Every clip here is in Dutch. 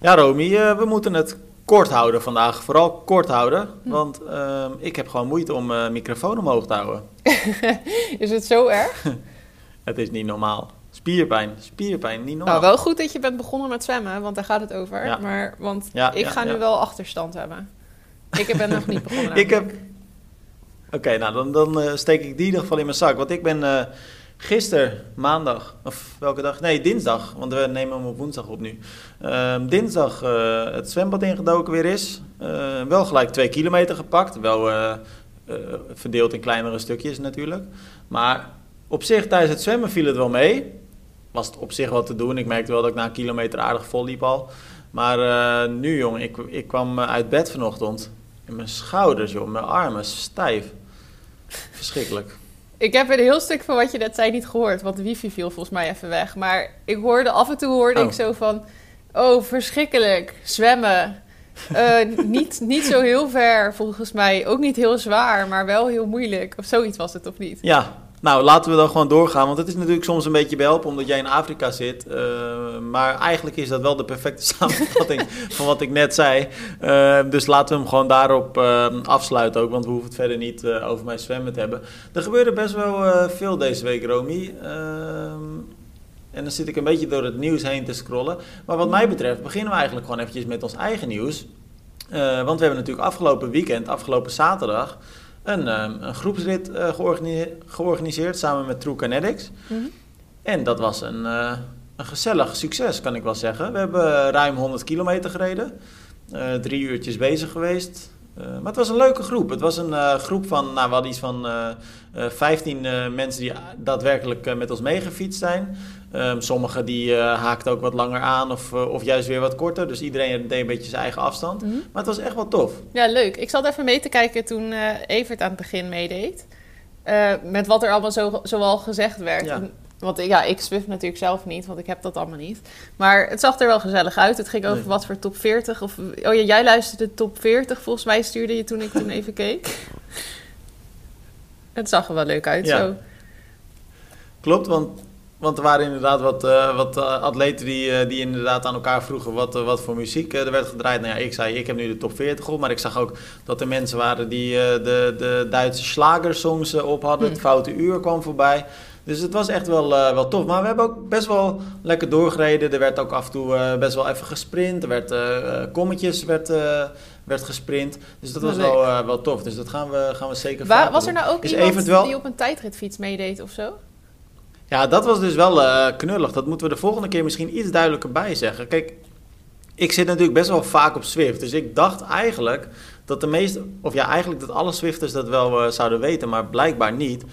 Ja, Romy, eh, we moeten het kort houden vandaag. Vooral kort houden, want ehm, ik heb gewoon moeite om mijn microfoon omhoog te houden. Is het zo erg? Het is niet normaal. Spierpijn, spierpijn, niet normaal. Nou, wel goed dat je bent begonnen met zwemmen, want daar gaat het over. Ja. Maar, want Ja, ik ja, ga nu wel achterstand hebben. Ik ben nog niet begonnen. Ik heb-. Oké, nou dan, dan eh, steek ik die in ieder geval in mijn zak. Want ik ben eh gisteren, maandag, of welke dag? Nee, dinsdag, want we nemen hem op woensdag op nu. Ehm, dinsdag eh, het zwembad ingedoken weer is. Eh, wel gelijk twee kilometer gepakt. Wel eh, verdeeld in kleinere stukjes natuurlijk. Maar op zich tijdens het zwemmen viel het wel mee. Was het op zich wel te doen. Ik merkte wel dat ik na een kilometer aardig vol liep al. Maar nu, jong, ik, ik kwam uit bed vanochtend. En mijn schouders, joh, mijn armen stijf. Verschrikkelijk. Ik heb een heel stuk van wat je net zei niet gehoord, want de wifi viel volgens mij even weg. Maar ik hoorde af en toe hoorde Oh. ik zo van, oh verschrikkelijk, zwemmen. Eh, niet, niet zo heel ver volgens mij, ook niet heel zwaar, maar wel heel moeilijk. Of zoiets was het, of niet? Ja, nou laten we dan gewoon doorgaan. Want het is natuurlijk soms een beetje behelpen omdat jij in Afrika zit. Eh, maar eigenlijk is dat wel de perfecte samenvatting van wat ik net zei. Eh, dus laten we hem gewoon daarop eh, afsluiten ook. Want we hoeven het verder niet over mijn zwemmen te hebben. Er gebeurde best wel veel deze week, Romy. En dan zit ik een beetje door het nieuws heen te scrollen. Maar wat mij betreft beginnen we eigenlijk gewoon eventjes met ons eigen nieuws. Want we hebben natuurlijk afgelopen weekend, afgelopen zaterdag, een, ehm, een groepsrit eh, georgani- georganiseerd samen met True Kinetics. Mhm. En dat was een, eh, een gezellig succes, kan ik wel zeggen. We hebben ruim 100 kilometer gereden, eh, drie uurtjes bezig geweest. Eh, maar het was een leuke groep. Het was een eh, groep van, nou, we hadden iets van eh eh 15 eh, mensen die daadwerkelijk met ons meegefietst zijn. Ehm sommigen die haakten ook wat langer aan of, of juist weer wat korter. Dus iedereen deed een beetje zijn eigen afstand. Mhm. Maar het was echt wel tof. Ja, leuk. Ik zat even mee te kijken toen Evert aan het begin meedeed. Met wat er allemaal zo, zoal gezegd werd. Ja. Want ja, ik Swift natuurlijk zelf niet, want ik heb dat allemaal niet. Maar het zag er wel gezellig uit. Het ging over Nee. wat voor top 40. Of, oh ja, jij luisterde de top 40. Volgens mij stuurde je toen ik toen even keek. Het zag er wel leuk uit Ja. zo. Klopt, want, want er waren inderdaad wat, eh, wat eh, atleten die, eh, die inderdaad aan elkaar vroegen wat, wat voor muziek er werd gedraaid. Nou ja, ik zei, ik heb nu de top 40 op, maar ik zag ook dat er mensen waren die de, de Duitse slagersongs op hadden. Hm. Het Foute Uur kwam voorbij. Dus het was echt wel, eh, wel tof. Maar we hebben ook best wel lekker doorgereden. Er werd ook af en toe eh, best wel even gesprint. Er werd eh, kommetjes werd, werd gesprint. Dus dat was Leuk. wel, wel tof. Dus dat gaan we, gaan we zeker Waar, was er nou ook Is iemand eventueel- die op een tijdritfiets meedeed of zo? Ja, dat was dus wel knullig. Dat moeten we de volgende keer misschien iets duidelijker bij zeggen. Kijk, ik zit natuurlijk best wel vaak op Swift. Dus ik dacht eigenlijk dat de meeste, of ja, eigenlijk dat alle Swifters dat wel zouden weten, maar blijkbaar niet.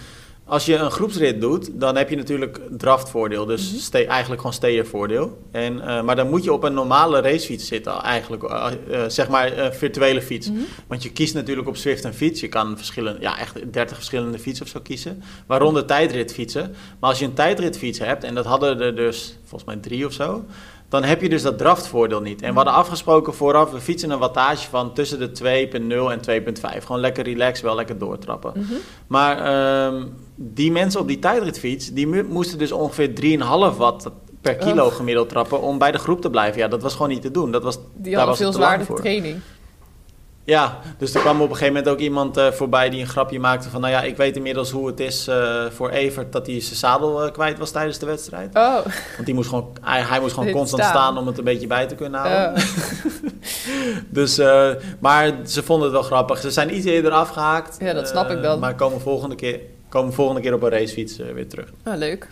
Als je een groepsrit doet, dan heb je natuurlijk draftvoordeel. Dus Mhm. eigenlijk gewoon steervoordeel. En, eh, maar dan moet je op een normale racefiets zitten, eigenlijk. eh, eh, zeg maar virtuele fiets. Mhm. Want je kiest natuurlijk op Swift een fiets. Je kan verschillende, ja, echt 30 verschillende fietsen of zo kiezen. Waaronder tijdritfietsen. Maar als je een tijdritfiets hebt, en dat hadden er dus volgens mij drie of zo. Dan heb je dus dat draftvoordeel niet. En we hadden afgesproken vooraf, we fietsen een wattage van tussen de 2.0 en 2.5. Gewoon lekker relaxed, wel lekker doortrappen. Mhm. Maar ehm, die mensen op die tijdritfiets, die moesten dus ongeveer 3,5 watt per kilo Oh. gemiddeld trappen om bij de groep te blijven. Ja, dat was gewoon niet te doen. Dat was, Die daar hadden was veel zwaardere voor. Ja, dus er kwam op een gegeven moment ook iemand eh, voorbij die een grapje maakte van... nou ja, ik weet inmiddels hoe het is eh, voor Evert dat hij zijn zadel eh, kwijt was tijdens de wedstrijd. Oh, Want die moest gewoon, hij, hij moest gewoon constant staan. staan. om het een beetje bij te kunnen houden. oh. Dus, maar ze vonden het wel grappig. Ze zijn iets eerder afgehaakt. Ja, dat snap ik dan. Maar komen volgende keer, komen volgende keer op een racefiets weer terug. Oh, leuk.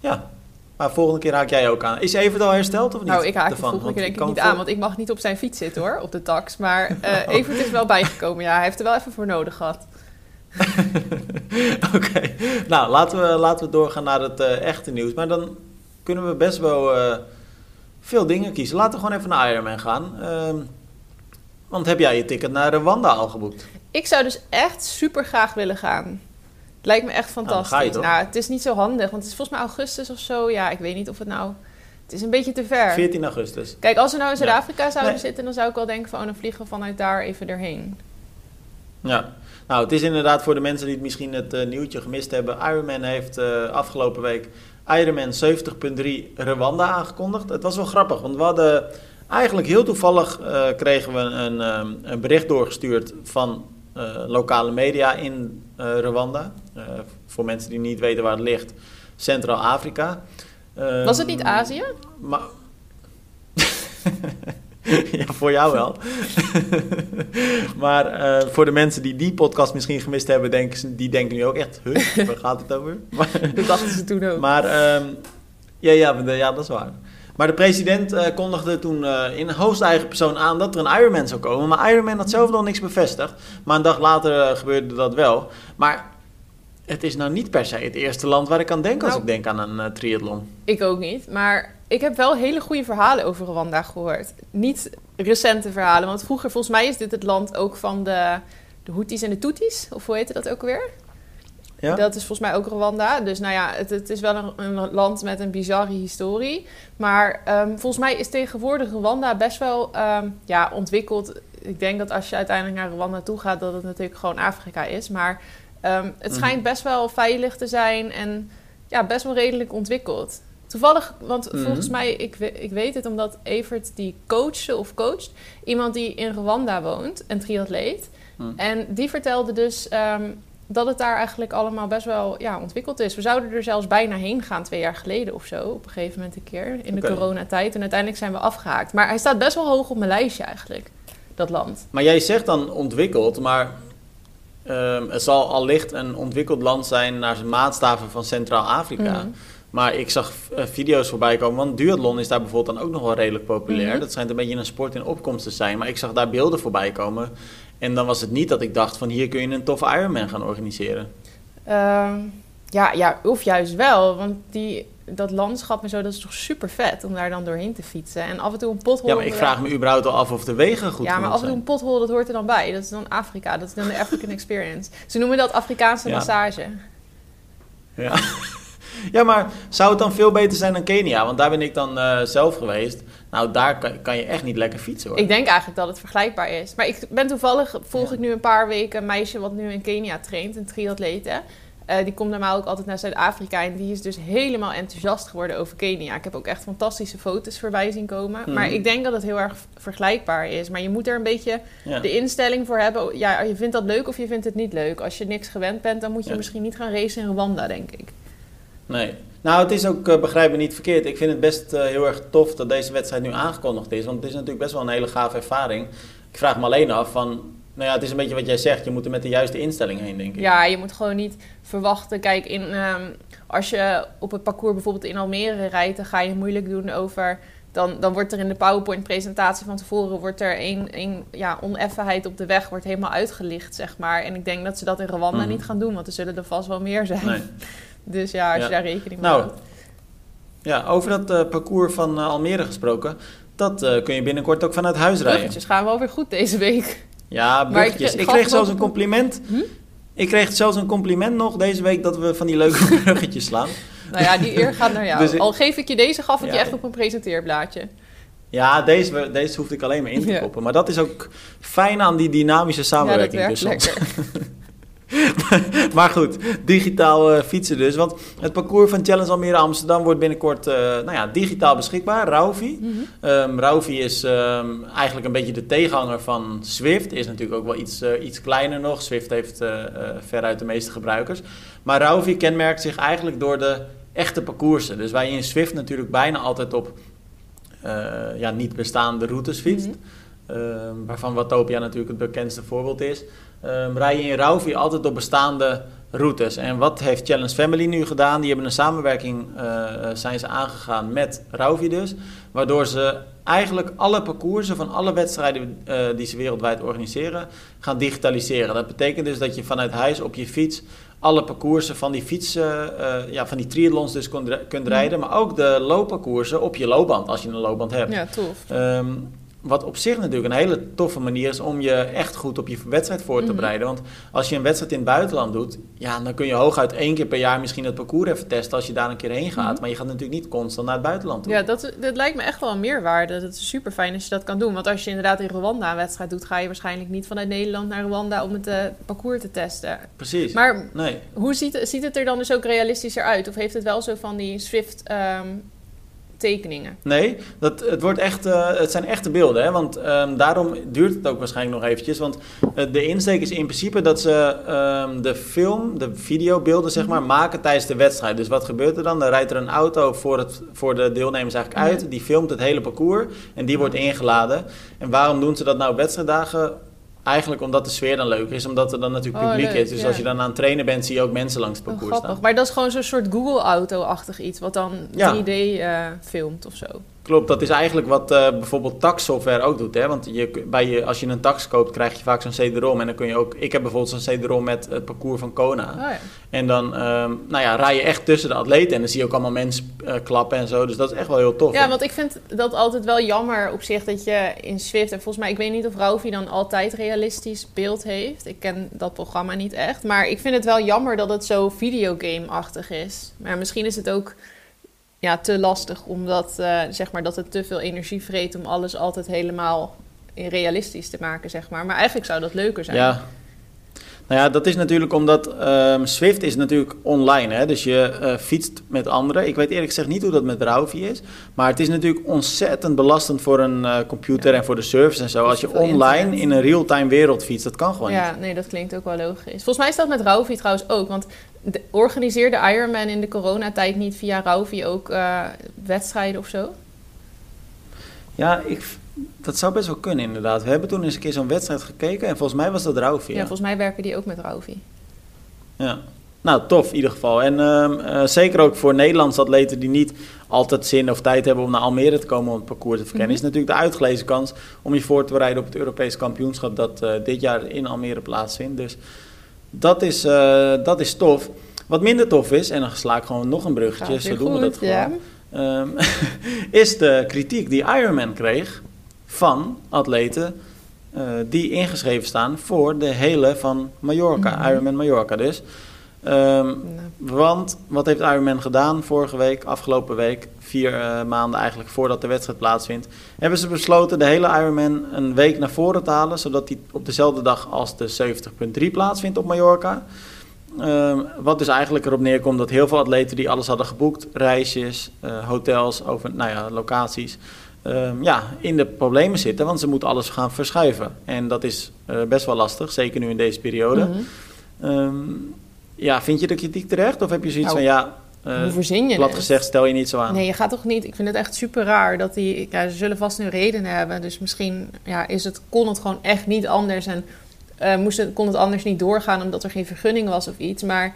Ja, maar volgende keer haak jij ook aan. Is Evert al hersteld of niet? Nou, ik haak de ervan? volgende Want keer denk ik niet aan, want ik mag niet op zijn fiets zitten hoor, op de tax. Maar eh Evert is wel bijgekomen, ja. Hij heeft er wel even voor nodig gehad. Oké, nou laten we, laten we doorgaan naar het eh, echte nieuws. Maar dan kunnen we best wel eh, veel dingen kiezen. Laten we gewoon even naar Ironman gaan. Ehm, want heb jij je ticket naar Rwanda al geboekt? Ik zou dus echt super graag willen gaan. Lijkt me echt Nou, je fantastisch. Nou, het is niet zo handig, want het is volgens mij augustus of zo. Ja, ik weet niet of het nou... Het is een beetje te ver. 14 augustus. Kijk, als we nou in Ja. Zuid-Afrika zouden Nee. zitten, dan zou ik wel denken van... oh, dan vliegen we vanuit daar even erheen. Ja, nou het is inderdaad voor de mensen die het misschien het eh, nieuwtje gemist hebben. Ironman heeft eh, afgelopen week Ironman 70.3 Rwanda aangekondigd. Het was wel grappig, want we hadden eigenlijk heel toevallig eh, kregen we een, een bericht doorgestuurd van lokale media in eh, Rwanda. Eh, voor mensen die niet weten waar het ligt, Centraal-Afrika. Was het niet Ehm, Azië? Maar... ja, voor jou wel. maar eh, voor de mensen die die podcast misschien gemist hebben, denken, ze- die denken nu ook echt, huh, waar gaat het over? Maar, Dat dachten ze toen ook. maar ehm, ja, ja, ja, dat is waar. Maar de president eh, kondigde toen eh, in hoogste eigen persoon aan dat er een Ironman zou komen. Maar Ironman had zelf nog niks bevestigd. Maar een dag later eh, gebeurde dat wel. Maar het is nou niet per se het eerste land waar ik aan denk als Nou. ik denk aan een eh, triathlon. Ik ook niet. Maar ik heb wel hele goede verhalen over Rwanda gehoord. Niet recente verhalen. Want vroeger, volgens mij, is dit het land ook van de, de Houthis en de Tutsis. Of hoe heette dat ook weer? Ja? Dat is volgens mij ook Rwanda. Dus nou ja, het, het is wel een, een land met een bizarre historie. Maar ehm, volgens mij is tegenwoordig Rwanda best wel ehm, ja, ontwikkeld. Ik denk dat als je uiteindelijk naar Rwanda toe gaat, dat het natuurlijk gewoon Afrika is. Maar ehm, het Mhm. schijnt best wel veilig te zijn en ja, best wel redelijk ontwikkeld. Toevallig, want Mhm. volgens mij, ik, ik weet het omdat Evert die coachte of coacht. Iemand die in Rwanda woont, een triatleet. Mhm. En die vertelde dus dat het daar eigenlijk allemaal best wel ja, ontwikkeld is. We zouden er zelfs bijna heen gaan, twee jaar geleden of zo. Op een gegeven moment een keer, in de Oké. coronatijd. En uiteindelijk zijn we afgehaakt. Maar hij staat best wel hoog op mijn lijstje eigenlijk, dat land. Maar jij zegt dan ontwikkeld, maar ehm, het zal allicht een ontwikkeld land zijn naar zijn maatstaven van Centraal-Afrika. Mhm. Maar ik zag eh, video's voorbij komen, want duathlon is daar bijvoorbeeld dan ook nog wel redelijk populair. Mhm. Dat schijnt een beetje een sport in opkomst te zijn. Maar ik zag daar beelden voorbij komen. En dan was het niet dat ik dacht van hier kun je een toffe Ironman gaan organiseren. Ehm, ja, ja, of juist wel. Want die, dat landschap en zo, dat is toch super vet om daar dan doorheen te fietsen. En af en toe een pothol. Ja, maar ik vraag me überhaupt al af of de wegen goed Ja, maar af en toe zijn. een pothol, dat hoort er dan bij. Dat is dan Afrika. Dat is dan de African Experience. Ze noemen dat Afrikaanse Ja. massage. Ja. ja, maar zou het dan veel beter zijn dan Kenia? Want daar ben ik dan eh, zelf geweest. Nou, daar kan, kan je echt niet lekker fietsen hoor. Ik denk eigenlijk dat het vergelijkbaar is. Maar ik ben toevallig, volg Ja. ik nu een paar weken een meisje wat nu in Kenia traint, een triatleet. hè. Eh, die komt normaal ook altijd naar Zuid-Afrika en die is dus helemaal enthousiast geworden over Kenia. Ik heb ook echt fantastische foto's voorbij zien komen. Mhm. Maar ik denk dat het heel erg vergelijkbaar is. Maar je moet er een beetje ja. de instelling voor hebben. Ja, je vindt dat leuk of je vindt het niet leuk. Als je niks gewend bent, dan moet je Ja. misschien niet gaan racen in Rwanda, denk ik. Nee. Nou, het is ook, eh, begrijp me niet verkeerd. Ik vind het best eh, heel erg tof dat deze wedstrijd nu aangekondigd is. Want het is natuurlijk best wel een hele gave ervaring. Ik vraag me alleen af van... Nou ja, het is een beetje wat jij zegt. Je moet er met de juiste instelling heen, denk ik. Ja, je moet gewoon niet verwachten. Kijk, in, ehm, als je op het parcours bijvoorbeeld in Almere rijdt, dan ga je moeilijk doen over. Dan, dan wordt er in de PowerPoint-presentatie van tevoren wordt er een, een ja, oneffenheid op de weg wordt helemaal uitgelicht, zeg maar. En ik denk dat ze dat in Rwanda Mhm. niet gaan doen, want er zullen er vast wel meer zijn. Nee. Dus ja, als je daar rekening mee Nou, houdt. Ja, over dat eh, parcours van eh, Almere gesproken. Dat eh, kun je binnenkort ook vanuit huis rijden. Bruggetjes gaan wel weer goed deze week. Ja, bruggetjes. ik- kreeg zelfs een compliment. Hm? Ik kreeg zelfs een compliment nog deze week dat we van die leuke bruggetjes slaan. Nou ja, die eer gaat naar jou. Dus ik- Al geef ik je deze, gaf ik Ja, je echt op een presenteerblaadje. Ja, deze, deze hoefde ik alleen maar in te Ja. koppen. Maar dat is ook fijn aan die dynamische Ja, dat samenwerking werkt lekker. maar goed, digitaal eh, fietsen dus. Want het parcours van Challenge Almere Amsterdam wordt binnenkort eh, nou ja, digitaal beschikbaar. Rauvi. Mhm. Ehm Rauvi is ehm, eigenlijk een beetje de tegenhanger van Swift. Is natuurlijk ook wel iets, eh, iets kleiner nog. Swift heeft veruit de meeste gebruikers. Maar Rauvi kenmerkt zich eigenlijk door de echte parcoursen. Dus waar je in Swift natuurlijk bijna altijd op ja, niet bestaande routes fietst. Mhm. Waarvan Watopia natuurlijk het bekendste voorbeeld is. Ehm, rij je in Rauvi altijd op bestaande routes. En wat heeft Challenge Family nu gedaan? Die hebben een samenwerking eh, zijn ze aangegaan met Rauvi dus. Waardoor ze eigenlijk alle parcoursen van alle wedstrijden eh, die ze wereldwijd organiseren gaan digitaliseren. Dat betekent dus dat je vanuit huis op je fiets alle parcoursen van die fietsen, eh, ja, van die triathlons dus kunt, kunt rijden. Maar ook de loopparcoursen op je loopband, als je een loopband hebt. Ja, tof. Ehm, wat op zich natuurlijk een hele toffe manier is om je echt goed op je wedstrijd voor te Mhm. bereiden. Want als je een wedstrijd in het buitenland doet, ja, dan kun je hooguit één keer per jaar misschien het parcours even testen als je daar een keer heen gaat. Mhm. Maar je gaat natuurlijk niet constant naar het buitenland toe. Ja, dat, dat lijkt me echt wel een meerwaarde. Dat is super fijn als je dat kan doen. Want als je inderdaad in Rwanda een wedstrijd doet, ga je waarschijnlijk niet vanuit Nederland naar Rwanda om het eh, parcours te testen. Precies. Maar nee. hoe ziet, ziet het er dan dus ook realistischer uit? Of heeft het wel zo van die Swift ehm, tekeningen? Nee, dat, het, wordt echt, eh, het zijn echte beelden. Hè? Want ehm, daarom duurt het ook waarschijnlijk nog eventjes. Want eh, de insteek is in principe dat ze ehm, de film, de videobeelden zeg maar, maken tijdens de wedstrijd. Dus wat gebeurt er dan? Dan rijdt er een auto voor, het, voor de deelnemers eigenlijk uit. Die filmt het hele parcours en die wordt ingeladen. En waarom doen ze dat nou op wedstrijddagen? Eigenlijk omdat de sfeer dan leuk is, omdat er dan natuurlijk Oh, publiek leuk, is. Dus ja. als je dan aan het trainen bent, zie je ook mensen langs het Oh, parcours grappig. staan. Maar dat is gewoon zo'n soort Google-auto-achtig iets, wat dan Ja. 3D eh, filmt of zo. Klopt, dat is eigenlijk wat eh, bijvoorbeeld taxsoftware ook doet. Hè? Want je, bij je, als je een tax koopt, krijg je vaak zo'n CD-ROM. En dan kun je ook... Ik heb bijvoorbeeld zo'n CD-ROM met het parcours van Kona. Oh, ja. En dan ehm, nou ja, rij je echt tussen de atleten. En dan zie je ook allemaal mensen eh, klappen en zo. Dus dat is echt wel heel tof. Ja, hè? want ik vind dat altijd wel jammer op zich dat je in Swift... En volgens mij, ik weet niet of Rauvi dan altijd realistisch beeld heeft. Ik ken dat programma niet echt. Maar ik vind het wel jammer dat het zo videogame-achtig is. Maar misschien is het ook ja, te lastig, omdat eh, zeg maar, dat het te veel energie vreet... om alles altijd helemaal realistisch te maken, zeg maar. Maar eigenlijk zou dat leuker zijn. Ja. Nou ja, dat is natuurlijk omdat ehm, Swift is natuurlijk online. Hè? Dus je eh, fietst met anderen. Ik weet eerlijk gezegd niet hoe dat met Rauvi is. Maar het is natuurlijk ontzettend belastend voor een eh, computer Ja. en voor de service en zo. Als je online internet. in een real-time wereld fietst, dat kan gewoon niet. Ja, nee, dat klinkt ook wel logisch. Volgens mij is dat met Rauvi trouwens ook. Want de, organiseerde Ironman in de coronatijd niet via Rauvi ook eh, wedstrijden of zo? Ja, ik, dat zou best wel kunnen inderdaad. We hebben toen eens een keer zo'n wedstrijd gekeken en volgens mij was dat Rauvi. Ja. Ja. volgens mij werken die ook met Rauvi. Ja. Nou, tof in ieder geval. En ehm, eh, zeker ook voor Nederlandse atleten die niet altijd zin of tijd hebben om naar Almere te komen om het parcours te verkennen, Mhm. is natuurlijk de uitgelezen kans om je voor te bereiden op het Europees kampioenschap dat eh, dit jaar in Almere plaatsvindt. Dus dat is, eh, dat is tof. Wat minder tof is, en dan sla ik gewoon nog een bruggetje, zo doen we dat gewoon. ja. Ehm, is de kritiek die Ironman kreeg van atleten eh, die ingeschreven staan voor de hele van Mallorca, Mhm. Ironman Mallorca dus. Ehm, want wat heeft Ironman gedaan vorige week, afgelopen week, vier eh, maanden eigenlijk voordat de wedstrijd plaatsvindt, hebben ze besloten de hele Ironman een week naar voren te halen, zodat die op dezelfde dag als de 70.3 plaatsvindt op Mallorca. Ehm, wat dus eigenlijk erop neerkomt dat heel veel atleten die alles hadden geboekt, reisjes, eh, hotels, over, nou ja, locaties, ehm, ja, in de problemen zitten, want ze moeten alles gaan verschuiven. En dat is eh, best wel lastig, zeker nu in deze periode. mhm. Ja, vind je de kritiek terecht? Of heb je zoiets Nou, van, ja, eh, Hoe verzin je plat het? gezegd, stel je niet zo aan. Nee, je gaat toch niet... Ik vind het echt super raar dat die... Ja, ze zullen vast een reden hebben. Dus misschien ja, is het, kon het gewoon echt niet anders. En eh, moest het, kon het anders niet doorgaan omdat er geen vergunning was of iets. Maar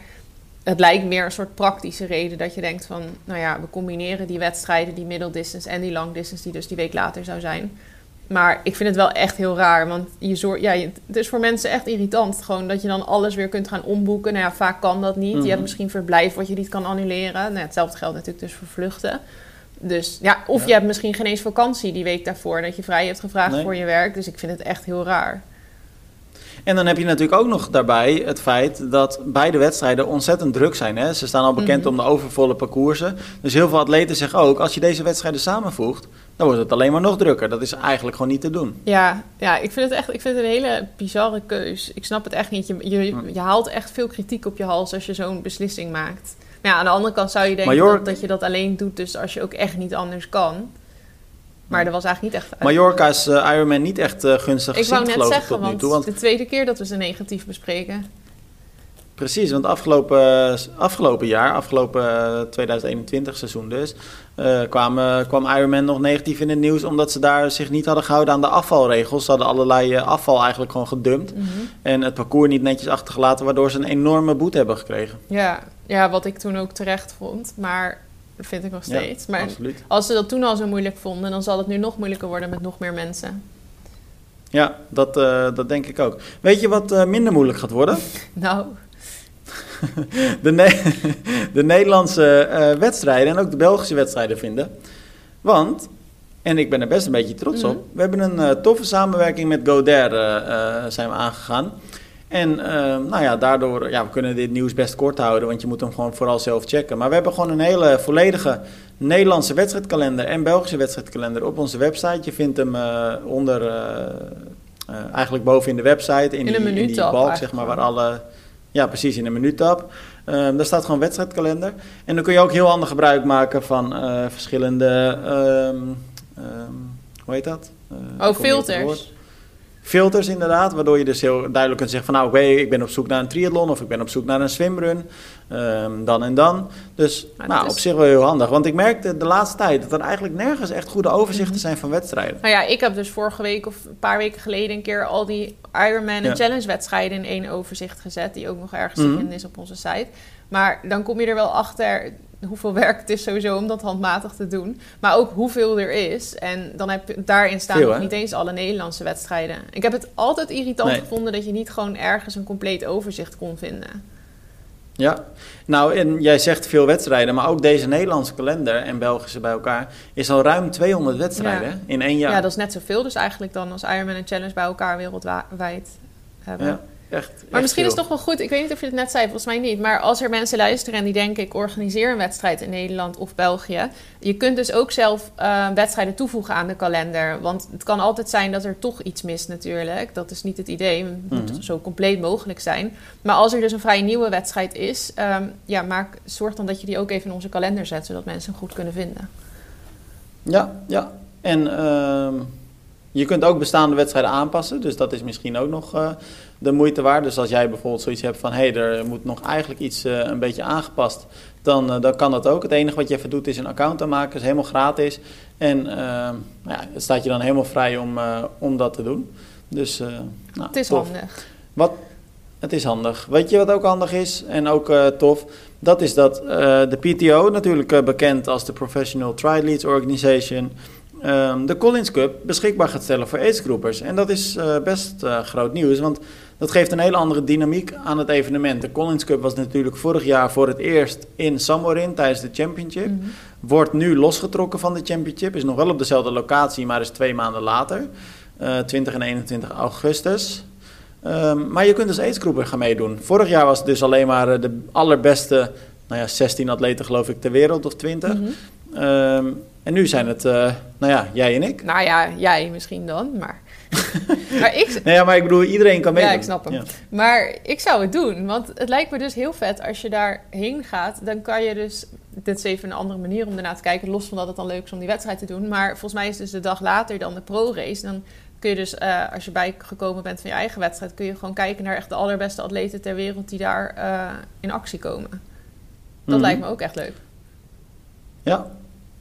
het lijkt meer een soort praktische reden dat je denkt van... Nou ja, we combineren die wedstrijden, die middle distance en die long distance... die dus die week later zou zijn. Maar ik vind het wel echt heel raar. Want je zorg, ja, je- het is voor mensen echt irritant. Gewoon dat je dan alles weer kunt gaan omboeken. Nou ja, vaak kan dat niet. Mhm. Je hebt misschien verblijf wat je niet kan annuleren. Nou, hetzelfde geldt natuurlijk dus voor vluchten. Dus ja, of Ja. je hebt misschien geen eens vakantie die week daarvoor. Dat je vrij hebt gevraagd Nee. voor je werk. Dus ik vind het echt heel raar. En dan heb je natuurlijk ook nog daarbij het feit dat beide wedstrijden ontzettend druk zijn. Hè? Ze staan al bekend Mhm. om de overvolle parcoursen. Dus heel veel atleten zeggen ook, als je deze wedstrijden samenvoegt, dan wordt het alleen maar nog drukker. Dat is eigenlijk gewoon niet te doen. Ja, ja ik vind het echt ik vind het een hele bizarre keus. Ik snap het echt niet. Je, je, je haalt echt veel kritiek op je hals als je zo'n beslissing maakt. Maar ja, aan de andere kant zou je denken Major- dat, dat je dat alleen doet, dus als je ook echt niet anders kan. Maar dat was eigenlijk niet echt. Mallorca is eh, Ironman niet echt eh, gunstig Ik wou net zeggen, want, toe. Want de tweede keer dat we ze negatief bespreken. Precies, want afgelopen, afgelopen jaar, afgelopen eh, 2021 seizoen dus, eh, kwam, eh, kwam Ironman nog negatief in het nieuws omdat ze daar zich niet hadden gehouden aan de afvalregels. Ze hadden allerlei eh, afval eigenlijk gewoon gedumpt Mhm. en het parcours niet netjes achtergelaten, waardoor ze een enorme boete hebben gekregen. Ja, ja, wat ik toen ook terecht vond. Maar dat vind ik nog Ja, steeds. maar Absoluut. als ze dat toen al zo moeilijk vonden, dan zal het nu nog moeilijker worden met nog meer mensen. Ja, dat, eh, dat denk ik ook. Weet je wat eh, minder moeilijk gaat worden? Nou, De, Ne- de Nederlandse eh, wedstrijden en ook de Belgische wedstrijden vinden. Want En ik ben er best een beetje trots Mhm. op. We hebben een eh, toffe samenwerking met Goder eh, zijn we aangegaan. En nou ja, daardoor, ja, we kunnen dit nieuws best kort houden, want je moet hem gewoon vooral zelf checken. Maar we hebben gewoon een hele volledige Nederlandse wedstrijdkalender en Belgische wedstrijdkalender op onze website. Je vindt hem onder, eigenlijk boven in de website, in, In die, in die balk, zeg maar, waar alle... Ja, precies, in de menutab. Ehm daar staat gewoon wedstrijdkalender. En dan kun je ook heel handig gebruik maken van eh, verschillende, ehm, ehm, hoe heet dat? Eh, Oh, filters. Filters inderdaad, waardoor je dus heel duidelijk kunt zeggen van nou oké, ik ben op zoek naar een triathlon of ik ben op zoek naar een swimrun, ehm, dan en dan. Dus Maar nou, is- op zich wel heel handig, want ik merkte de laatste tijd dat er eigenlijk nergens echt goede overzichten Mhm. zijn van wedstrijden. Nou ja, ik heb dus vorige week of een paar weken geleden een keer al die Ironman Ja. en Challenge wedstrijden in één overzicht gezet. Die ook nog ergens te vinden is op onze site. Maar dan kom je er wel achter hoeveel werk het is sowieso om dat handmatig te doen. Maar ook hoeveel er is. En dan heb je daarin staan Veel, nog niet eens alle Nederlandse wedstrijden. Ik heb het altijd irritant Nee. gevonden dat je niet gewoon ergens een compleet overzicht kon vinden. Ja, nou en jij zegt veel wedstrijden, maar ook deze Nederlandse kalender en Belgische bij elkaar is al ruim 200 wedstrijden Ja. in één jaar. Ja. dat is net zoveel dus eigenlijk dan als Ironman en Challenge bij elkaar wereldwijd hebben. Ja, echt. Maar echt misschien is het toch wel goed, ik weet niet of je het net zei, volgens mij niet. Maar als er mensen luisteren en die denken: ik organiseer een wedstrijd in Nederland of België. Je kunt dus ook zelf eh, wedstrijden toevoegen aan de kalender. Want het kan altijd zijn dat er toch iets mist, natuurlijk. Dat is niet het idee. Het moet Mhm. zo compleet mogelijk zijn. Maar als er dus een vrij nieuwe wedstrijd is, ehm, ja, maak, zorg dan dat je die ook even in onze kalender zet, zodat mensen hem goed kunnen vinden. Ja, ja. En ehm, je kunt ook bestaande wedstrijden aanpassen. Dus dat is misschien ook nog eh, de moeite waard. Dus als jij bijvoorbeeld zoiets hebt van... hé, hey, er moet nog eigenlijk iets eh, een beetje aangepast... Dan, eh, dan kan dat ook. Het enige wat je even doet is een account aanmaken. is helemaal gratis. En nou ja, het staat je dan helemaal vrij om, om dat te doen. Dus nou, Het is tof. handig. Wat, het is handig. Weet je wat ook handig is en ook tof? Dat is dat de PTO, natuurlijk bekend als de Professional Triathletes Organization, ehm, de Collins Cup beschikbaar gaat stellen voor aidsgroepers. En dat is eh, best eh, groot nieuws, want dat geeft een hele andere dynamiek aan het evenement. De Collins Cup was natuurlijk vorig jaar voor het eerst in Samorin tijdens de Championship. Mhm. Wordt nu losgetrokken van de Championship. Is nog wel op dezelfde locatie, maar is twee maanden later. eh 20 en 21 augustus. Ehm, maar je kunt dus aidsgroepen gaan meedoen. Vorig jaar was het dus alleen maar eh, de allerbeste, nou ja, 16 atleten geloof ik ter wereld of 20. Mhm. Ehm, en nu zijn het, eh, nou ja, jij en ik. Nou ja, jij misschien dan, maar. maar ik, Nee, ja, maar ik bedoel, iedereen kan Ja, meedoen. ik snap hem. Ja. Maar ik zou het doen, want het lijkt me dus heel vet als je daarheen gaat. Dan kan je dus, dit is even een andere manier om ernaar te kijken, los van dat het dan leuk is om die wedstrijd te doen. Maar volgens mij is dus de dag later dan de pro-race. Dan kun je dus, eh, als je bijgekomen bent van je eigen wedstrijd, kun je gewoon kijken naar echt de allerbeste atleten ter wereld die daar eh, in actie komen. Dat Mhm. lijkt me ook echt leuk. Ja,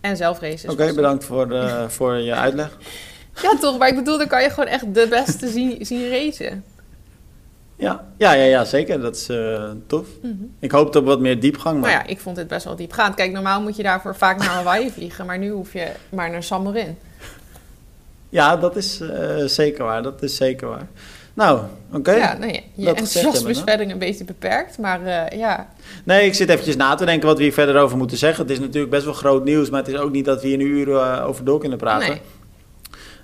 En zelf races. oké, bedankt voor, eh, voor je uitleg. Ja, toch? Maar ik bedoel, dan kan je gewoon echt de beste zien, zien racen. Ja, ja, ja, ja zeker. Dat is eh, tof. Mhm. Ik hoop op wat meer diepgang, maar Nou ja, ik vond dit best wel diepgaand. Kijk, normaal moet je daarvoor vaak naar Hawaii vliegen, maar nu hoef je maar naar San Marin. ja, dat is eh, zeker waar. Dat is zeker waar. Nou, oké. Ja, nou ja, je Dat enthousiasme is verder een beetje beperkt, maar eh, ja. Nee, ik zit eventjes na te denken wat we hier verder over moeten zeggen. Het is natuurlijk best wel groot nieuws, maar het is ook niet dat we hier nu uren eh, over door kunnen praten. Nee.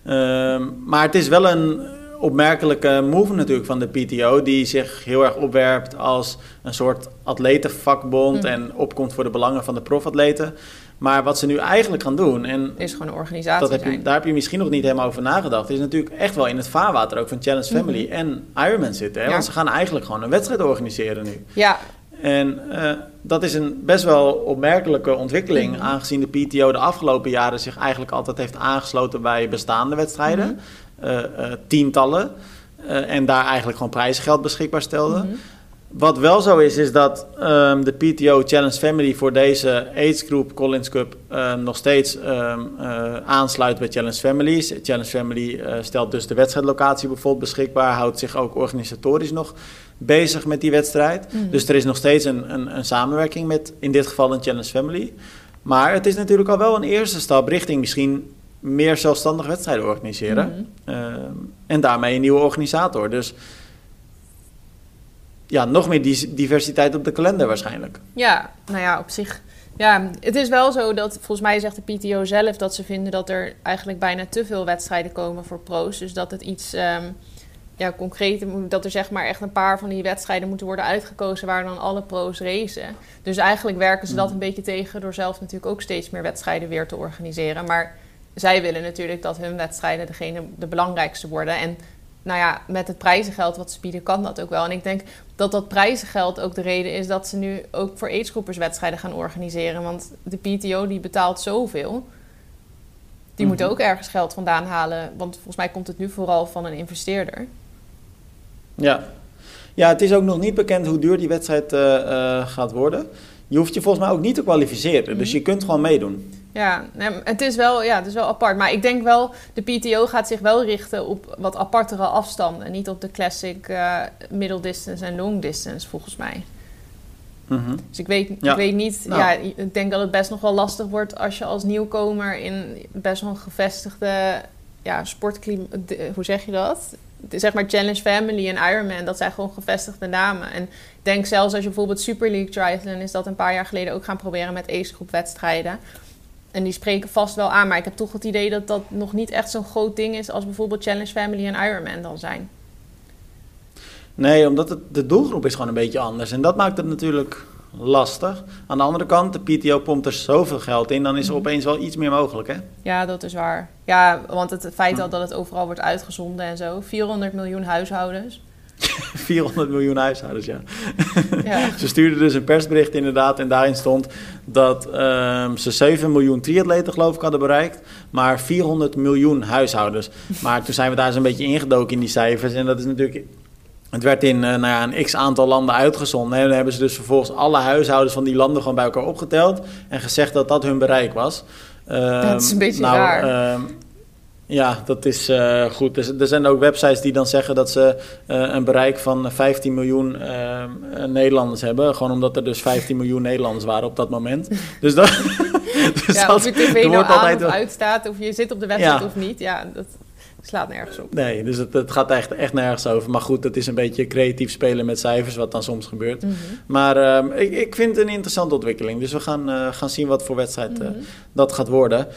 Ehm, maar het is wel een opmerkelijke move natuurlijk van de PTO, die zich heel erg opwerpt als een soort atletenvakbond Mhm. en opkomt voor de belangen van de profatleten. Maar wat ze nu eigenlijk gaan doen, en is gewoon een organisatie dat heb je, daar heb je misschien nog niet helemaal over nagedacht, is natuurlijk echt wel in het vaarwater ook van Challenge Family Mhm. en Ironman zitten. Hè? Ja. Want ze gaan eigenlijk gewoon een wedstrijd organiseren nu. Ja, En eh, dat is een best wel opmerkelijke ontwikkeling, Mhm. aangezien de PTO de afgelopen jaren zich eigenlijk altijd heeft aangesloten bij bestaande wedstrijden, Mhm. eh, eh, tientallen, en daar eigenlijk gewoon prijzengeld beschikbaar stelde. Wat wel zo is, is dat ehm, de PTO Challenge Family voor deze AIDS Group Collins Cup eh, nog steeds ehm, eh, aansluit bij Challenge Families. Challenge Family eh, stelt dus de wedstrijdlocatie bijvoorbeeld beschikbaar, houdt zich ook organisatorisch nog bezig met die wedstrijd. Mhm. Dus er is nog steeds een, een, een samenwerking met, in dit geval een Challenge Family. Maar het is natuurlijk al wel een eerste stap richting misschien meer zelfstandig wedstrijden organiseren. Ehm, en daarmee een nieuwe organisator. Dus ja, nog meer diversiteit op de kalender waarschijnlijk. Ja, nou ja, op zich Ja, het is wel zo dat volgens mij zegt de PTO zelf dat ze vinden dat er eigenlijk bijna te veel wedstrijden komen voor pro's. Dus dat het iets um, ja, concreter moet. Dat er zeg maar echt een paar van die wedstrijden moeten worden uitgekozen waar dan alle pro's racen. Dus eigenlijk werken ze dat mm. een beetje tegen door zelf natuurlijk ook steeds meer wedstrijden weer te organiseren. Maar zij willen natuurlijk dat hun wedstrijden degene de belangrijkste worden. En nou ja, met het prijzengeld wat ze bieden, kan dat ook wel. En ik denk dat dat prijzengeld ook de reden is dat ze nu ook voor aidsgroepers wedstrijden gaan organiseren. Want de PTO die betaalt zoveel. Die moet mhm. ook ergens geld vandaan halen. Want volgens mij komt het nu vooral van een investeerder. Ja. ja, het is ook nog niet bekend hoe duur die wedstrijd uh, uh, gaat worden. Je hoeft je volgens mij ook niet te kwalificeren. Dus mhm. je kunt gewoon meedoen. Ja, het is, wel, ja, het is wel apart. Maar ik denk wel, de PTO gaat zich wel richten op wat apartere afstanden. Niet op de classic uh, middle distance en long distance, volgens mij. Mhm. Dus ik weet, ik weet niet, nou. ja, ik denk dat het best nog wel lastig wordt als je als nieuwkomer in best wel een gevestigde ja, sportklimaat, hoe zeg je dat? Zeg maar Challenge Family en Ironman, dat zijn gewoon gevestigde namen. En ik denk zelfs als je bijvoorbeeld Super League Triathlon is dat een paar jaar geleden ook gaan proberen met ace-groep wedstrijden. En die spreken vast wel aan, maar ik heb toch het idee dat dat nog niet echt zo'n groot ding is als bijvoorbeeld Challenge Family en Ironman dan zijn. Nee, omdat het, de doelgroep is gewoon een beetje anders. En dat maakt het natuurlijk lastig. Aan de andere kant, de PTO pompt er zoveel geld in, dan is er mhm. opeens wel iets meer mogelijk, hè? Ja, dat is waar. Ja, want het feit al dat het overal wordt uitgezonden en zo. 400 miljoen huishoudens. 400 miljoen huishoudens, ja. ja. ze stuurden dus een persbericht inderdaad en daarin stond dat um, ze 7 miljoen triatleten geloof ik hadden bereikt, maar 400 miljoen huishoudens. Maar toen zijn we daar eens een beetje ingedoken in die cijfers en dat is natuurlijk... Het werd in uh, nou ja, een x aantal landen uitgezonden. En dan hebben ze dus vervolgens alle huishoudens van die landen gewoon bij elkaar opgeteld. En gezegd dat dat hun bereik was. dat is een ehm, beetje nou, raar. Um, ja, dat is uh, goed. Er, er, zijn ook websites die dan zeggen dat ze uh, een bereik van 15 miljoen uh, Nederlanders hebben. Gewoon omdat er dus 15 miljoen Nederlanders waren op dat moment. Dus dat. dus ja, dat, of je tv nou aan altijd... of uitstaat, of je zit op de website of niet. Ja, dat slaat nergens op. Nee, dus het, het gaat echt, echt nergens over. Maar goed, het is een beetje creatief spelen met cijfers, wat dan soms gebeurt. Mm -hmm. Maar ehm, ik, ik vind het een interessante ontwikkeling. Dus we gaan, gaan zien wat voor wedstrijd mm -hmm. dat gaat worden.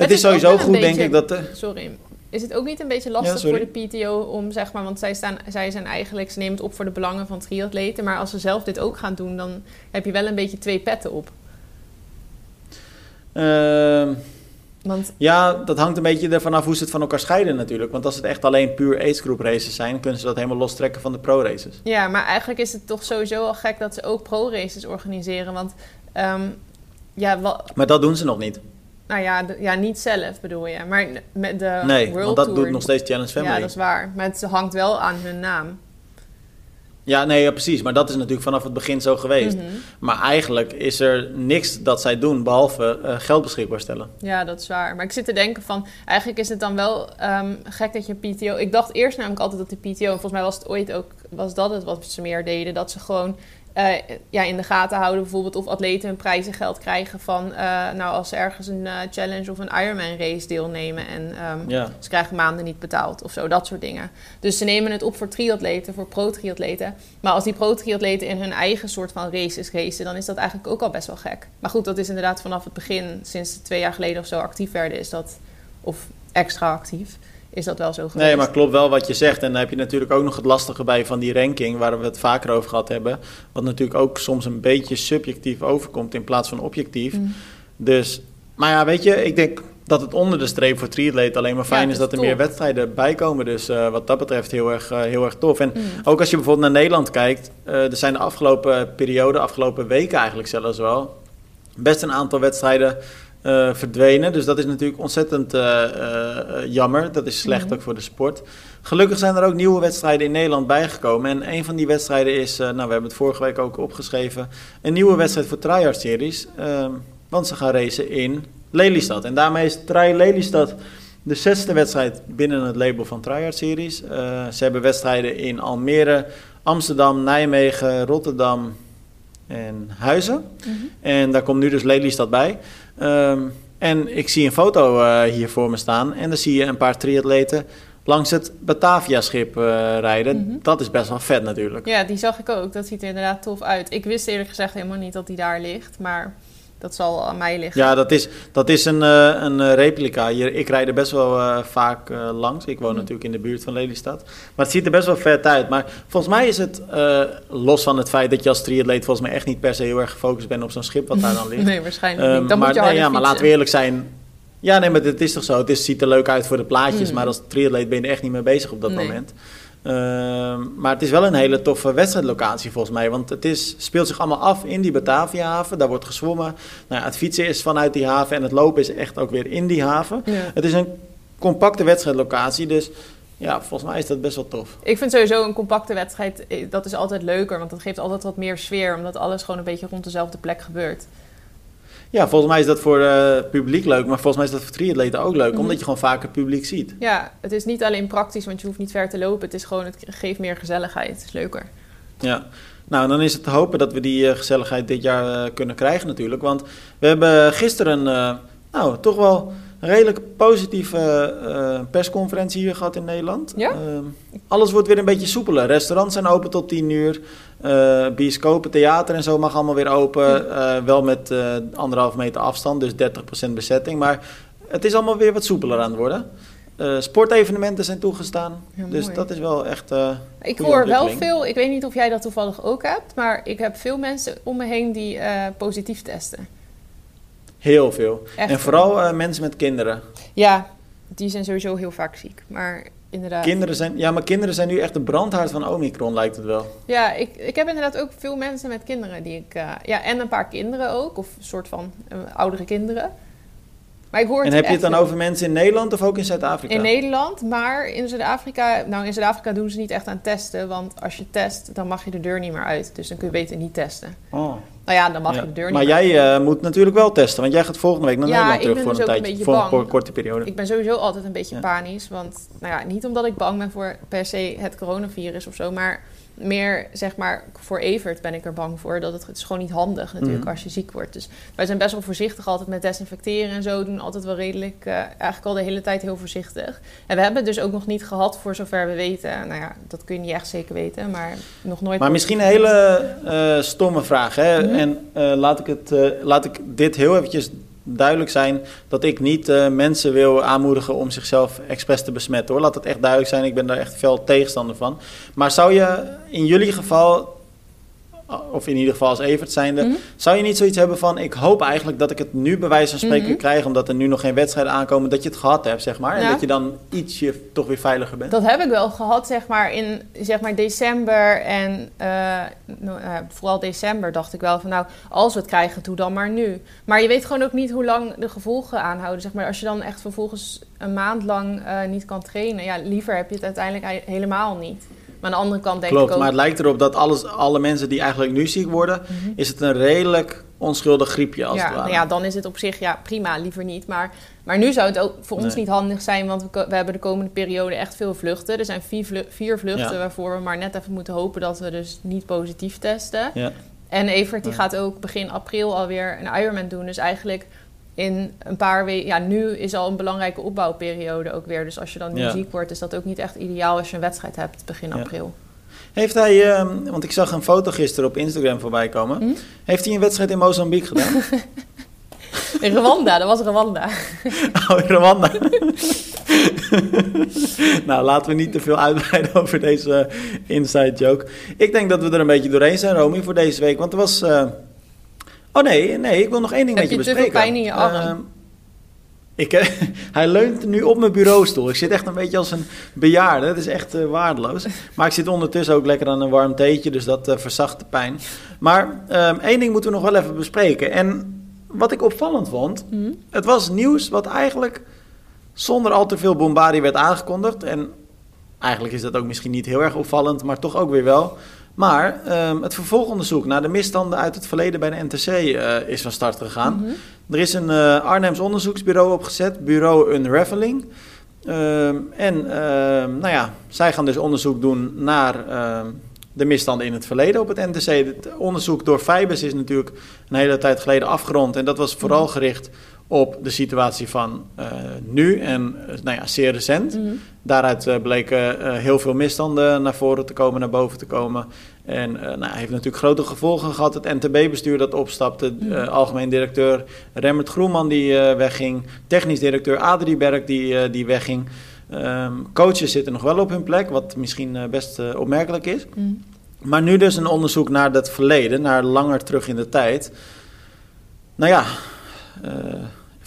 Het, is sowieso goed, denk ik, dat... De... Sorry. Is het ook niet een beetje lastig voor de PTO om, zeg maar... Want zij, staan, zij zijn eigenlijk... Ze nemen het op voor de belangen van triatleten. Maar als ze zelf dit ook gaan doen... dan heb je wel een beetje twee petten op. Uh, want... Ja, dat hangt een beetje ervan af hoe ze het van elkaar scheiden natuurlijk. Want als het echt alleen puur age group races zijn... kunnen ze dat helemaal lostrekken van de pro-races. Ja, maar eigenlijk is het toch sowieso al gek... dat ze ook pro-races organiseren. Want... Um, ja, wat... Maar dat doen ze nog niet. Nou ja, ja, niet zelf bedoel je. Maar met de nee, World want dat doet nog steeds Challenge Family. Ja, dat is waar. Maar het hangt wel aan hun naam. Ja, nee, ja, precies. Maar dat is natuurlijk vanaf het begin zo geweest. Mhm. Maar eigenlijk is er niks dat zij doen behalve uh, geld beschikbaar stellen. Ja, dat is waar. Maar ik zit te denken van... Eigenlijk is het dan wel um, gek dat je PTO... Ik dacht eerst namelijk altijd dat de PTO... En volgens mij was het ooit ook... Was dat het wat ze meer deden? Dat ze gewoon uh, ja, in de gaten houden. Bijvoorbeeld of atleten hun prijzengeld krijgen van... Uh, nou, als ze ergens een uh, challenge of een Ironman race deelnemen... en um, ja. ze krijgen maanden niet betaald of zo, dat soort dingen. Dus ze nemen het op voor triatleten, voor pro-triatleten. Maar als die pro-triatleten in hun eigen soort van races racen... dan is dat eigenlijk ook al best wel gek. Maar goed, dat is inderdaad vanaf het begin... sinds twee jaar geleden of zo actief werden, is dat... of extra actief is dat wel zo geweest. Nee, maar klopt wel wat je zegt. En dan heb je natuurlijk ook nog het lastige bij van die ranking, waar we het vaker over gehad hebben. Wat natuurlijk ook soms een beetje subjectief overkomt in plaats van objectief. Mm. Dus, maar ja, weet je, ik denk dat het onder de streep voor triatleet alleen maar fijn is dat er meer wedstrijden bij komen. Dus uh, wat dat betreft heel erg, uh, heel erg tof. En mm. ook als je bijvoorbeeld naar Nederland kijkt, uh, er zijn de afgelopen periode, afgelopen weken eigenlijk zelfs wel, best een aantal wedstrijden uh, verdwenen. Dus dat is natuurlijk ontzettend uh, uh, jammer. Dat is slecht mhm. ook voor de sport. Gelukkig zijn er ook nieuwe wedstrijden in Nederland bijgekomen. En een van die wedstrijden is, nou we hebben het vorige week ook opgeschreven, een nieuwe wedstrijd voor Tryhard Series. Ehm, want ze gaan racen in Lelystad. En daarmee is Tri Lelystad de zesde wedstrijd binnen het label van Tryhard Series. ze hebben wedstrijden in Almere, Amsterdam, Nijmegen, Rotterdam en Huizen. Mhm. En daar komt nu dus Lelystad bij. Um, en ik zie een foto uh, hier voor me staan. En dan zie je een paar triatleten langs het Batavia-schip uh, rijden. Mm -hmm. Dat is best wel vet natuurlijk. Ja, die zag ik ook. Dat ziet er inderdaad tof uit. Ik wist eerlijk gezegd helemaal niet dat die daar ligt. Maar Dat zal aan mij liggen. Ja, dat is, dat is een, uh, een eh, replica. Hier, ik rijd er best wel uh, vaak uh, langs. Ik woon mm. natuurlijk in de buurt van Lelystad. Maar het ziet er best wel vet uit. Maar volgens mij is het, los van het feit dat je als triatleet volgens mij echt niet per se heel erg gefocust bent op zo'n schip wat daar dan ligt. nee, waarschijnlijk um, niet. Dan maar, moet je nee, ja, maar laten we eerlijk zijn. Ja, nee, maar het is toch zo. Het is, ziet er leuk uit voor de plaatjes. Mm. Maar als triatleet ben je er echt niet mee bezig op dat nee. moment. Ehm, maar het is wel een hele toffe wedstrijdlocatie volgens mij. Want het is, speelt zich allemaal af in die Bataviahaven. Daar wordt gezwommen. Nou ja, het fietsen is vanuit die haven. En het lopen is echt ook weer in die haven. Het is een compacte wedstrijdlocatie. Dus ja, volgens mij is dat best wel tof. Ik vind sowieso een compacte wedstrijd, eh, dat is altijd leuker. Want dat geeft altijd wat meer sfeer. Omdat alles gewoon een beetje rond dezelfde plek gebeurt. Ja, volgens mij is dat voor het uh, publiek leuk, maar volgens mij is dat voor triatleten ook leuk, mhm. omdat je gewoon vaker publiek ziet. Ja, het is niet alleen praktisch, want je hoeft niet ver te lopen. Het is gewoon, het geeft meer gezelligheid. Het is leuker. Ja, nou dan is het te hopen dat we die uh, gezelligheid dit jaar uh, kunnen krijgen natuurlijk. Want we hebben gisteren, nou toch wel een redelijk positieve uh, persconferentie hier gehad in Nederland. Ja? Uh, alles wordt weer een beetje soepeler. Restaurants zijn open tot 10 uur. Uh, bioscopen, theater en zo mag allemaal weer open. Ja. wel met anderhalf meter afstand, dus 30% bezetting. Maar het is allemaal weer wat soepeler aan het worden. sportevenementen zijn toegestaan. Ja, dus dat is wel echt. ik hoor wel veel, ik weet niet of jij dat toevallig ook hebt, maar ik heb veel mensen om me heen die positief testen. Heel veel. en vooral uh, mensen met kinderen. Ja, die zijn sowieso heel vaak ziek. Maar inderdaad. Kinderen zijn, ja, maar kinderen zijn nu echt de brandhaard van Omicron, lijkt het wel. Ja, ik, ik heb inderdaad ook veel mensen met kinderen die ik. Uh, ja, en een paar kinderen ook, of een soort van uh, oudere kinderen. Maar ik hoor en heb je het dan over mensen in Nederland of ook in Zuid-Afrika? In Nederland, maar in Zuid-Afrika... Nou, in Zuid-Afrika doen ze niet echt aan testen. Want als je test, dan mag je de deur niet meer uit. Dus dan kun je beter niet testen. Oh. Nou ja, dan mag je de deur niet Maar jij uh, moet natuurlijk wel testen. Want jij gaat volgende week naar ja, Nederland terug voor dus een tijdje. Een voor een korte periode. Ik ben sowieso altijd een beetje panisch. Want nou ja, niet omdat ik bang ben voor per se het coronavirus of zo. Maar meer zeg maar voor Evert ben ik er bang voor. Dat het, het is gewoon niet handig natuurlijk mhm. als je ziek wordt. Dus wij zijn best wel voorzichtig altijd met desinfecteren en zo. Doen altijd wel redelijk, uh, eigenlijk al de hele tijd heel voorzichtig. En we hebben het dus ook nog niet gehad voor zover we weten. Nou ja, dat kun je niet echt zeker weten, maar nog nooit. Maar misschien een hele uh, stomme vraag. Hè? Mhm. En uh, laat, ik het, laat ik dit heel eventjes duidelijk zijn dat ik niet uh, mensen wil aanmoedigen om zichzelf expres te besmetten hoor. Laat het echt duidelijk zijn, ik ben daar echt veel tegenstander van. Maar zou je in jullie geval of in ieder geval als Evert zijnde, mm zou je niet zoiets hebben van, ik hoop eigenlijk dat ik het nu bij wijze van spreken mm krijg, omdat er nu nog geen wedstrijden aankomen, dat je het gehad hebt, zeg maar. En dat je dan ietsje toch weer veiliger bent. Dat heb ik wel gehad, zeg maar, in zeg maar december en nou, uh, vooral december dacht ik wel van, nou, als we het krijgen, doe dan maar nu. Maar je weet gewoon ook niet hoe lang de gevolgen aanhouden, zeg maar. Als je dan echt vervolgens een maand lang uh, niet kan trainen, ja, liever heb je het uiteindelijk helemaal niet. Maar aan de andere kant denk Klopt, ik ook... maar het lijkt erop dat alles, alle mensen die eigenlijk nu ziek worden... Mhm. is het een redelijk onschuldig griepje als ja, het ware. Nou ja, dan is het op zich ja, prima, liever niet. Maar, maar nu zou het ook voor ons niet handig zijn... want we, we, hebben de komende periode echt veel vluchten. Er zijn vier, vier vluchten waarvoor we maar net even moeten hopen... dat we dus niet positief testen. Ja. En Evert die gaat ook begin april alweer een Ironman doen. Dus eigenlijk in een paar weken. Ja, nu is al een belangrijke opbouwperiode ook weer. Dus als je dan nu ziek wordt, is dat ook niet echt ideaal als je een wedstrijd hebt begin april. Heeft hij, um, want ik zag een foto gisteren op Instagram voorbij komen. Hm? Heeft hij een wedstrijd in Mozambique gedaan? in Rwanda, dat was Rwanda. oh, in Rwanda. nou, laten we niet te veel uitbreiden over deze inside joke. Ik denk dat we er een beetje doorheen zijn, Romy, voor deze week. Want er was. Uh, Oh nee, nee, ik wil nog één ding met je, bespreken. Heb je te veel pijn in je arm? Uh, ik, hij leunt nu op mijn bureaustoel. Ik zit echt een beetje als een bejaarde. Het is echt uh, waardeloos. Maar ik zit ondertussen ook lekker aan een warm theetje, dus dat uh, verzacht de pijn. Maar um, één ding moeten we nog wel even bespreken. En wat ik opvallend vond, mm. het was nieuws wat eigenlijk zonder al te veel bombardie werd aangekondigd. En eigenlijk is dat ook misschien niet heel erg opvallend, maar toch ook weer wel. Maar um, het vervolgonderzoek naar de misstanden uit het verleden bij de NTC uh, eh, is van start gegaan. Mm -hmm. Er is een uh, Arnhems onderzoeksbureau opgezet, bureau Unraveling. Um, en um, nou ja, zij gaan dus onderzoek doen naar de misstanden in het verleden op het NTC. Het onderzoek door Fibes is natuurlijk een hele tijd geleden afgerond. En dat was vooral mhm. gericht op de situatie van uh, nu en uh, nou ja, zeer recent. Mhm. Daaruit uh, bleken heel veel misstanden naar voren te komen, naar boven te komen. En nou, heeft natuurlijk grote gevolgen gehad. Het NTB-bestuur dat opstapte, Mhm. algemeen directeur Remmert Groenman die wegging, technisch directeur Adrie Berg die, die wegging. Um, coaches zitten nog wel op hun plek, wat misschien best opmerkelijk is. Mhm. Maar nu dus een onderzoek naar het verleden, naar langer terug in de tijd. Nou ja,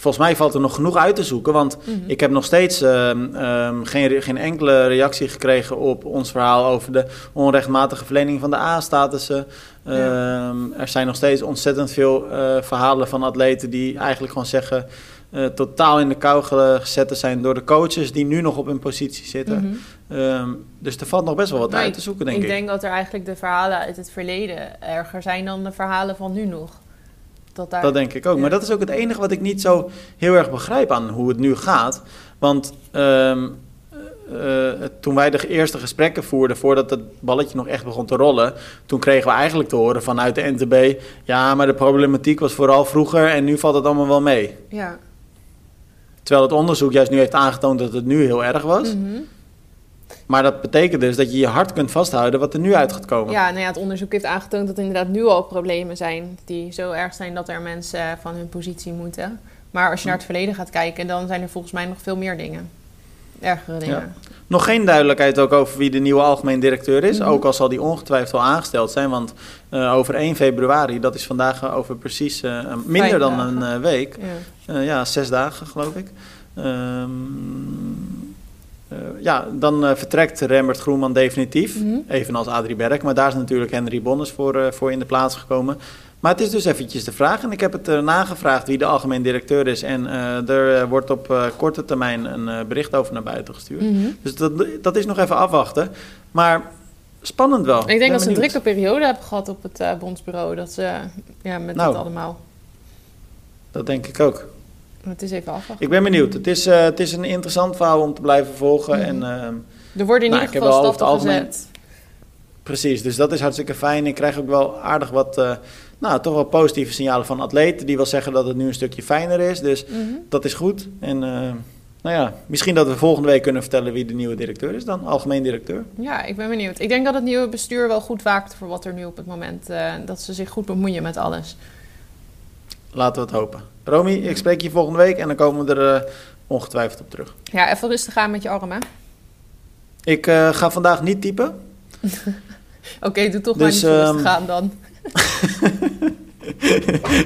volgens mij valt er nog genoeg uit te zoeken. Want Mhm. ik heb nog steeds uh, um, geen, geen enkele reactie gekregen op ons verhaal over de onrechtmatige verlening van de A-statussen. Ja. Um, er zijn nog steeds ontzettend veel uh, verhalen van atleten die eigenlijk gewoon zeggen. Uh, totaal in de kou gezet te zijn door de coaches die nu nog op hun positie zitten. Mhm. Um, dus er valt nog best wel wat Maar uit te zoeken, denk ik. Ik denk dat er eigenlijk de verhalen uit het verleden erger zijn dan de verhalen van nu nog. Dat, daar... dat denk ik ook. Ja. Maar dat is ook het enige wat ik niet zo heel erg begrijp aan hoe het nu gaat. Want um, uh, toen wij de eerste gesprekken voerden, voordat het balletje nog echt begon te rollen, toen kregen we eigenlijk te horen vanuit de NTB: ja, maar de problematiek was vooral vroeger en nu valt het allemaal wel mee. Ja. Terwijl het onderzoek juist nu heeft aangetoond dat het nu heel erg was. Mhm. Maar dat betekent dus dat je je hard kunt vasthouden wat er nu uit gaat komen. Ja, nou ja, het onderzoek heeft aangetoond dat er inderdaad nu al problemen zijn die zo erg zijn dat er mensen van hun positie moeten. Maar als je naar het verleden gaat kijken, dan zijn er volgens mij nog veel meer dingen. Ergere dingen. Ja. Nog geen duidelijkheid ook over wie de nieuwe algemeen directeur is. Mhm. Ook al zal die ongetwijfeld al aangesteld zijn. Want uh, over 1 februari, dat is vandaag uh, over precies uh, minder dan dagen. een week. Ja. ja, zes dagen geloof ik. Um, ja, dan uh, vertrekt Rembert Groenman definitief. Mhm. Evenals Adrie Berg. Maar daar is natuurlijk Henry Bonnes voor, uh, voor in de plaats gekomen. Maar het is dus eventjes de vraag. En ik heb het nagevraagd wie de algemeen directeur is. En uh, er wordt op uh, korte termijn een bericht over naar buiten gestuurd. Mhm. Dus dat, dat is nog even afwachten. Maar spannend wel. Ik denk Ben dat ze een drukke periode hebben gehad op het bondsbureau. Dat ze, ja, met Nou. het allemaal. Dat denk ik ook. Het is even afwachten. Ik ben benieuwd. Het is, uh, het is een interessant verhaal om te blijven volgen. En, uh, Er worden in Nou, ieder heb geval stappen het algemeen- gezet. Precies, dus dat is hartstikke fijn. Ik krijg ook wel aardig wat, uh, nou, toch wel positieve signalen van atleten. Die wel zeggen dat het nu een stukje fijner is. Dus Mhm. dat is goed. En uh, nou ja, misschien dat we volgende week kunnen vertellen wie de nieuwe directeur is dan. Algemeen directeur. Ja, ik ben benieuwd. Ik denk dat het nieuwe bestuur wel goed waakt voor wat er nu op het moment... eh, dat ze zich goed bemoeien met alles. Laten we het hopen. Romy, ik spreek je volgende week en dan komen we er uh, ongetwijfeld op terug. Ja, even rustig aan met je armen. Ik uh, ga vandaag niet typen. Oké, doe toch Dus, maar niet ehm, rustig aan dan.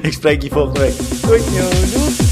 ik spreek je volgende week. Doei. Yo, doei.